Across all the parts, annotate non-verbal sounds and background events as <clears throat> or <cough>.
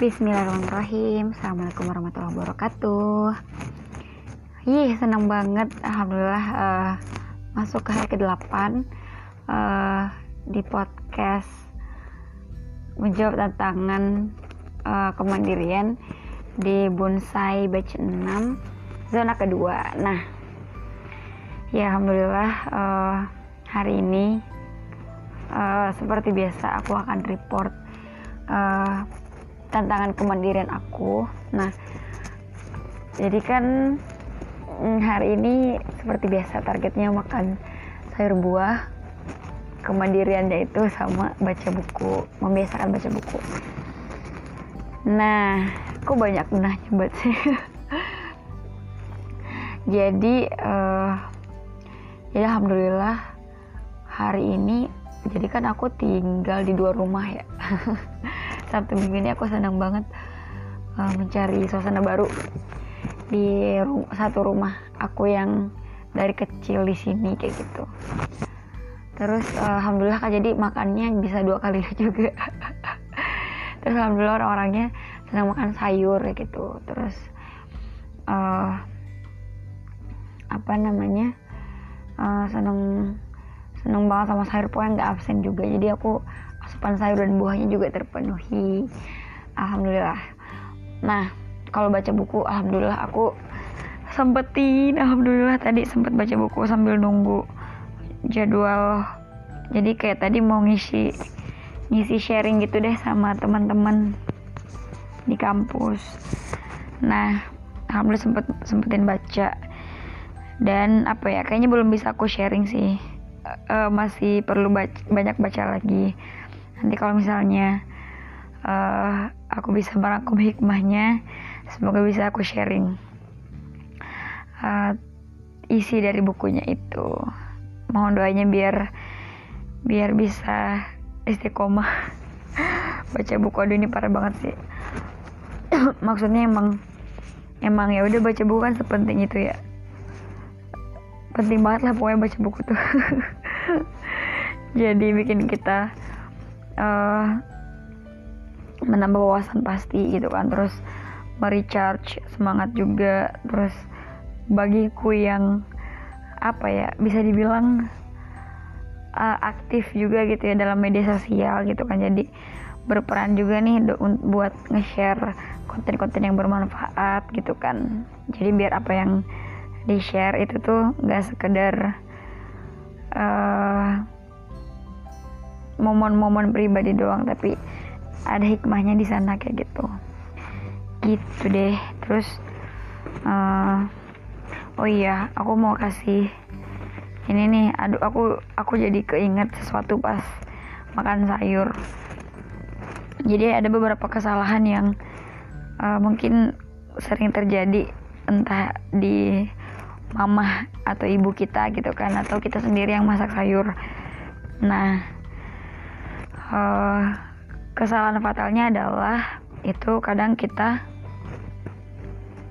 Bismillahirrahmanirrahim. Assalamualaikum warahmatullahi wabarakatuh. Ih senang banget. Alhamdulillah uh, Masuk ke hari ke-8 uh, Di podcast Menjawab tantangan uh, Kemandirian Di Bonsai Batch 6 Zona kedua. Nah Ya Alhamdulillah uh, Hari ini uh, Seperti biasa Aku akan report uh, tantangan kemandirian aku. Nah jadi kan mm, hari ini seperti biasa targetnya makan sayur buah. Kemandiriannya itu sama baca buku membiasakan baca buku. Nah aku banyak nanya buat sih. <laughs> Jadi uh, ya alhamdulillah hari ini jadi kan aku tinggal di dua rumah ya. <laughs> Sabtu minggu ini aku senang banget uh, mencari suasana baru di satu rumah aku yang dari kecil di sini kayak gitu. Terus alhamdulillah kak jadi makannya bisa dua kali <laughs> juga. Terus alhamdulillah orang-orangnya senang makan sayur kayak gitu. Terus uh, apa namanya uh, seneng seneng banget sama sayur pokoknya nggak absen juga. Jadi aku asupan sayur dan buahnya juga terpenuhi. Alhamdulillah. Nah kalau baca buku alhamdulillah aku sempetin. Alhamdulillah tadi sempet baca buku sambil nunggu jadwal. Jadi kayak tadi mau ngisi ngisi sharing gitu deh sama teman-teman di kampus. Nah alhamdulillah sempet sempetin baca. Dan apa ya kayaknya belum bisa aku sharing sih uh, masih perlu baca, banyak baca lagi. Nanti kalau misalnya uh, aku bisa merangkum hikmahnya semoga bisa aku sharing uh, isi dari bukunya itu. Mohon doanya biar biar bisa istiqomah. <laughs> Baca buku aduh ini parah banget sih. <coughs> Maksudnya emang emang ya udah baca buku kan sepenting itu ya penting banget lah pokoknya baca buku tuh. <laughs> Jadi bikin kita uh, menambah wawasan pasti gitu kan. Terus merecharge semangat juga. Terus bagiku yang apa ya bisa dibilang uh, aktif juga gitu ya dalam media sosial gitu kan. Jadi berperan juga nih buat nge-share konten-konten yang bermanfaat gitu kan. Jadi biar apa yang di share itu tuh gak sekedar uh, momen-momen pribadi doang tapi ada hikmahnya di sana kayak gitu. Gitu deh. Terus uh, oh iya aku mau kasih ini nih. Aduh aku aku jadi keinget sesuatu pas makan sayur. Jadi ada beberapa kesalahan yang uh, mungkin sering terjadi entah di mama atau ibu kita gitu kan atau kita sendiri yang masak sayur. Nah uh, kesalahan fatalnya adalah itu kadang kita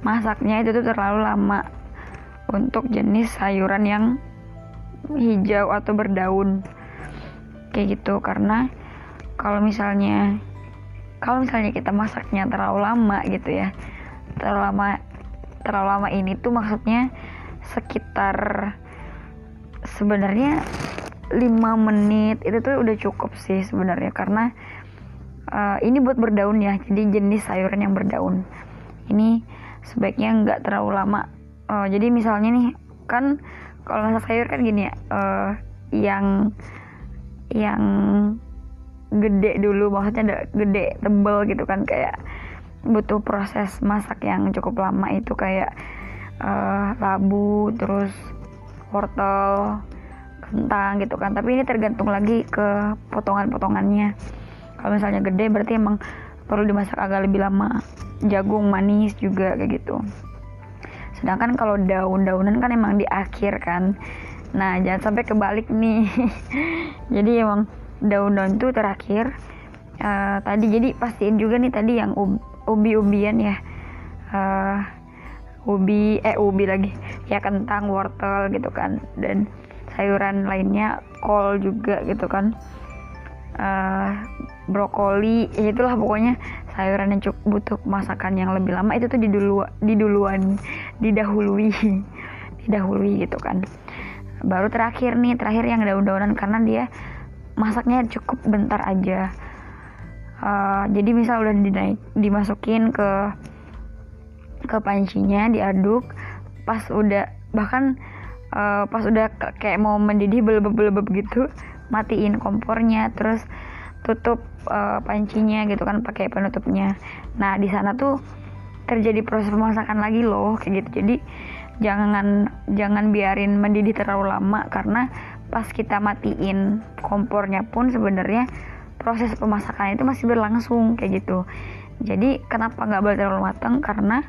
masaknya itu tuh terlalu lama untuk jenis sayuran yang hijau atau berdaun. Kayak gitu karena kalau misalnya kalau misalnya kita masaknya terlalu lama gitu ya terlalu lama terlalu lama ini tuh maksudnya sekitar sebenarnya 5 menit. Itu tuh udah cukup sih sebenarnya karena uh, ini buat berdaun ya. Jadi jenis sayuran yang berdaun. Ini sebaiknya nggak terlalu lama. Uh, jadi misalnya nih kan kalau masak sayur kan gini ya uh, yang yang gede dulu maksudnya ada gede tebel gitu kan. Kayak butuh proses masak yang cukup lama itu. Kayak uh, labu terus wortel kentang gitu kan. Tapi ini tergantung lagi ke potongan-potongannya. Kalau misalnya gede berarti emang perlu dimasak agak lebih lama. Jagung manis juga kayak gitu. Sedangkan kalau daun-daunan kan emang di akhir kan. Nah jangan sampai kebalik nih. <laughs> Jadi emang daun-daun itu terakhir. Uh, tadi jadi pastiin juga nih tadi yang ubi-ubian ya. Uh, ubi eh ubi lagi. Ya kentang wortel gitu kan. Dan sayuran lainnya kol juga gitu kan. Uh, brokoli ya itulah pokoknya sayuran yang cukup butuh masakan yang lebih lama. Itu tuh didulu diduluan didahului <laughs> didahului gitu kan. Baru terakhir nih terakhir yang daun-daunan karena dia masaknya cukup bentar aja. Uh, jadi misal udah dinaik dimasukin ke ke pancinya diaduk pas udah bahkan uh, pas udah kayak mau mendidih belebeb-belebeb gitu matiin kompornya terus tutup uh, pancinya gitu kan pakai penutupnya. Nah di sana tuh terjadi proses pemasakan lagi loh kayak gitu. Jadi jangan jangan biarin mendidih terlalu lama karena pas kita matiin kompornya pun sebenarnya proses pemasakan itu masih berlangsung kayak gitu. Jadi kenapa nggak boleh terlalu matang? Karena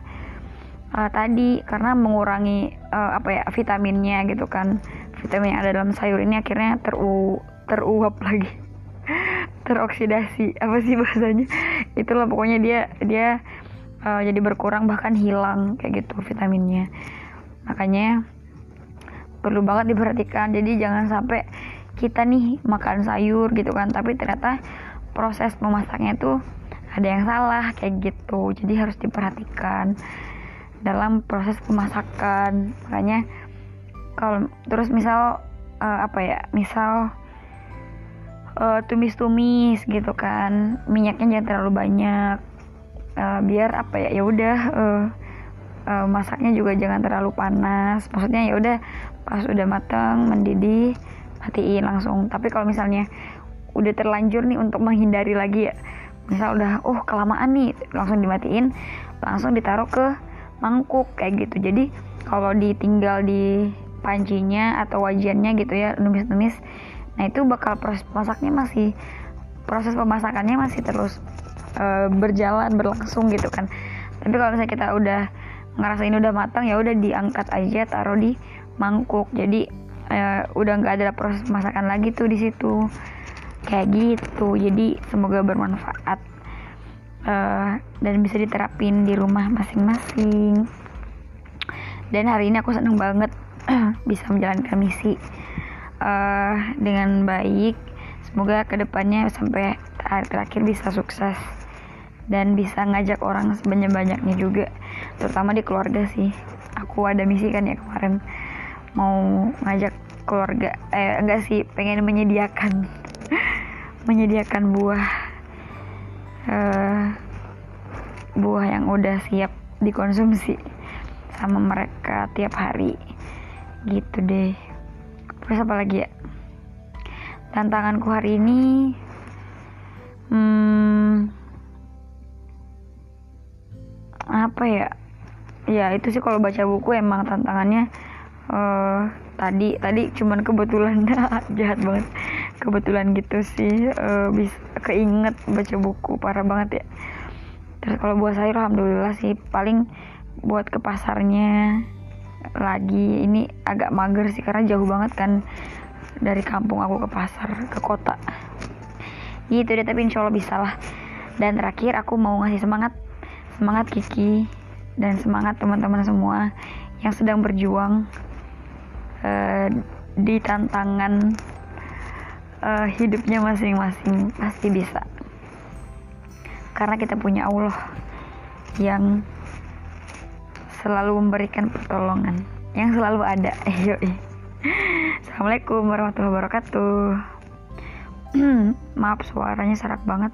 uh, tadi karena mengurangi uh, apa ya vitaminnya gitu kan. Vitamin yang ada dalam sayur ini akhirnya teru teruap <laughs> lagi. Teroksidasi apa sih bahasanya? Itulah pokoknya dia dia uh, jadi berkurang bahkan hilang kayak gitu vitaminnya. Makanya perlu banget diperhatikan. Jadi jangan sampai kita nih makan sayur gitu kan tapi ternyata proses memasaknya tuh ada yang salah kayak gitu. Jadi harus diperhatikan dalam proses pemasakan. Makanya kalau terus misal uh, apa ya misal uh, tumis-tumis gitu kan minyaknya jangan terlalu banyak uh, biar apa ya ya udah uh, uh, masaknya juga jangan terlalu panas. Maksudnya ya udah pas udah matang mendidih matiin langsung. Tapi kalau misalnya udah terlanjur nih untuk menghindari lagi ya misal udah oh kelamaan nih langsung dimatiin langsung ditaruh ke mangkuk kayak gitu. Jadi kalau ditinggal di pancinya atau wajannya gitu ya numis-numis nah itu bakal proses masaknya masih proses pemasakannya masih terus uh, berjalan berlangsung gitu kan. Tapi kalau misalnya kita udah ngerasa ini udah matang ya udah diangkat aja taruh di mangkuk. Jadi uh, udah nggak ada proses pemasakan lagi tuh di situ. Kayak gitu. Jadi semoga bermanfaat uh, dan bisa diterapin di rumah masing-masing. Dan hari ini aku seneng banget <clears throat> bisa menjalankan misi uh, dengan baik. Semoga ke depannya sampai hari terakhir bisa sukses dan bisa ngajak orang sebanyak-banyaknya juga terutama di keluarga sih. Aku ada misi kan ya kemarin mau ngajak keluarga eh enggak sih pengen menyediakan <laughs> menyediakan buah uh, buah yang udah siap dikonsumsi sama mereka tiap hari. Gitu deh. Terus apa lagi ya? Tantanganku hari ini hmm, apa ya? Ya itu sih kalau baca buku emang tantangannya uh, tadi tadi cuman kebetulan <laughs> jahat banget kebetulan gitu sih uh, bisa keinget baca buku parah banget ya. Terus kalau buat sayur alhamdulillah sih paling buat ke pasarnya lagi. Ini agak mager sih karena jauh banget kan dari kampung aku ke pasar ke kota. Gitu deh tapi insya Allah bisa lah. Dan terakhir aku mau ngasih semangat. Semangat Kiki dan semangat teman-teman semua yang sedang berjuang uh, di tantangan uh, hidupnya masing-masing pasti bisa. Karena kita punya Allah yang selalu memberikan pertolongan yang selalu ada. <laughs> Yoi. Assalamualaikum warahmatullahi wabarakatuh. <clears throat> Maaf suaranya serak banget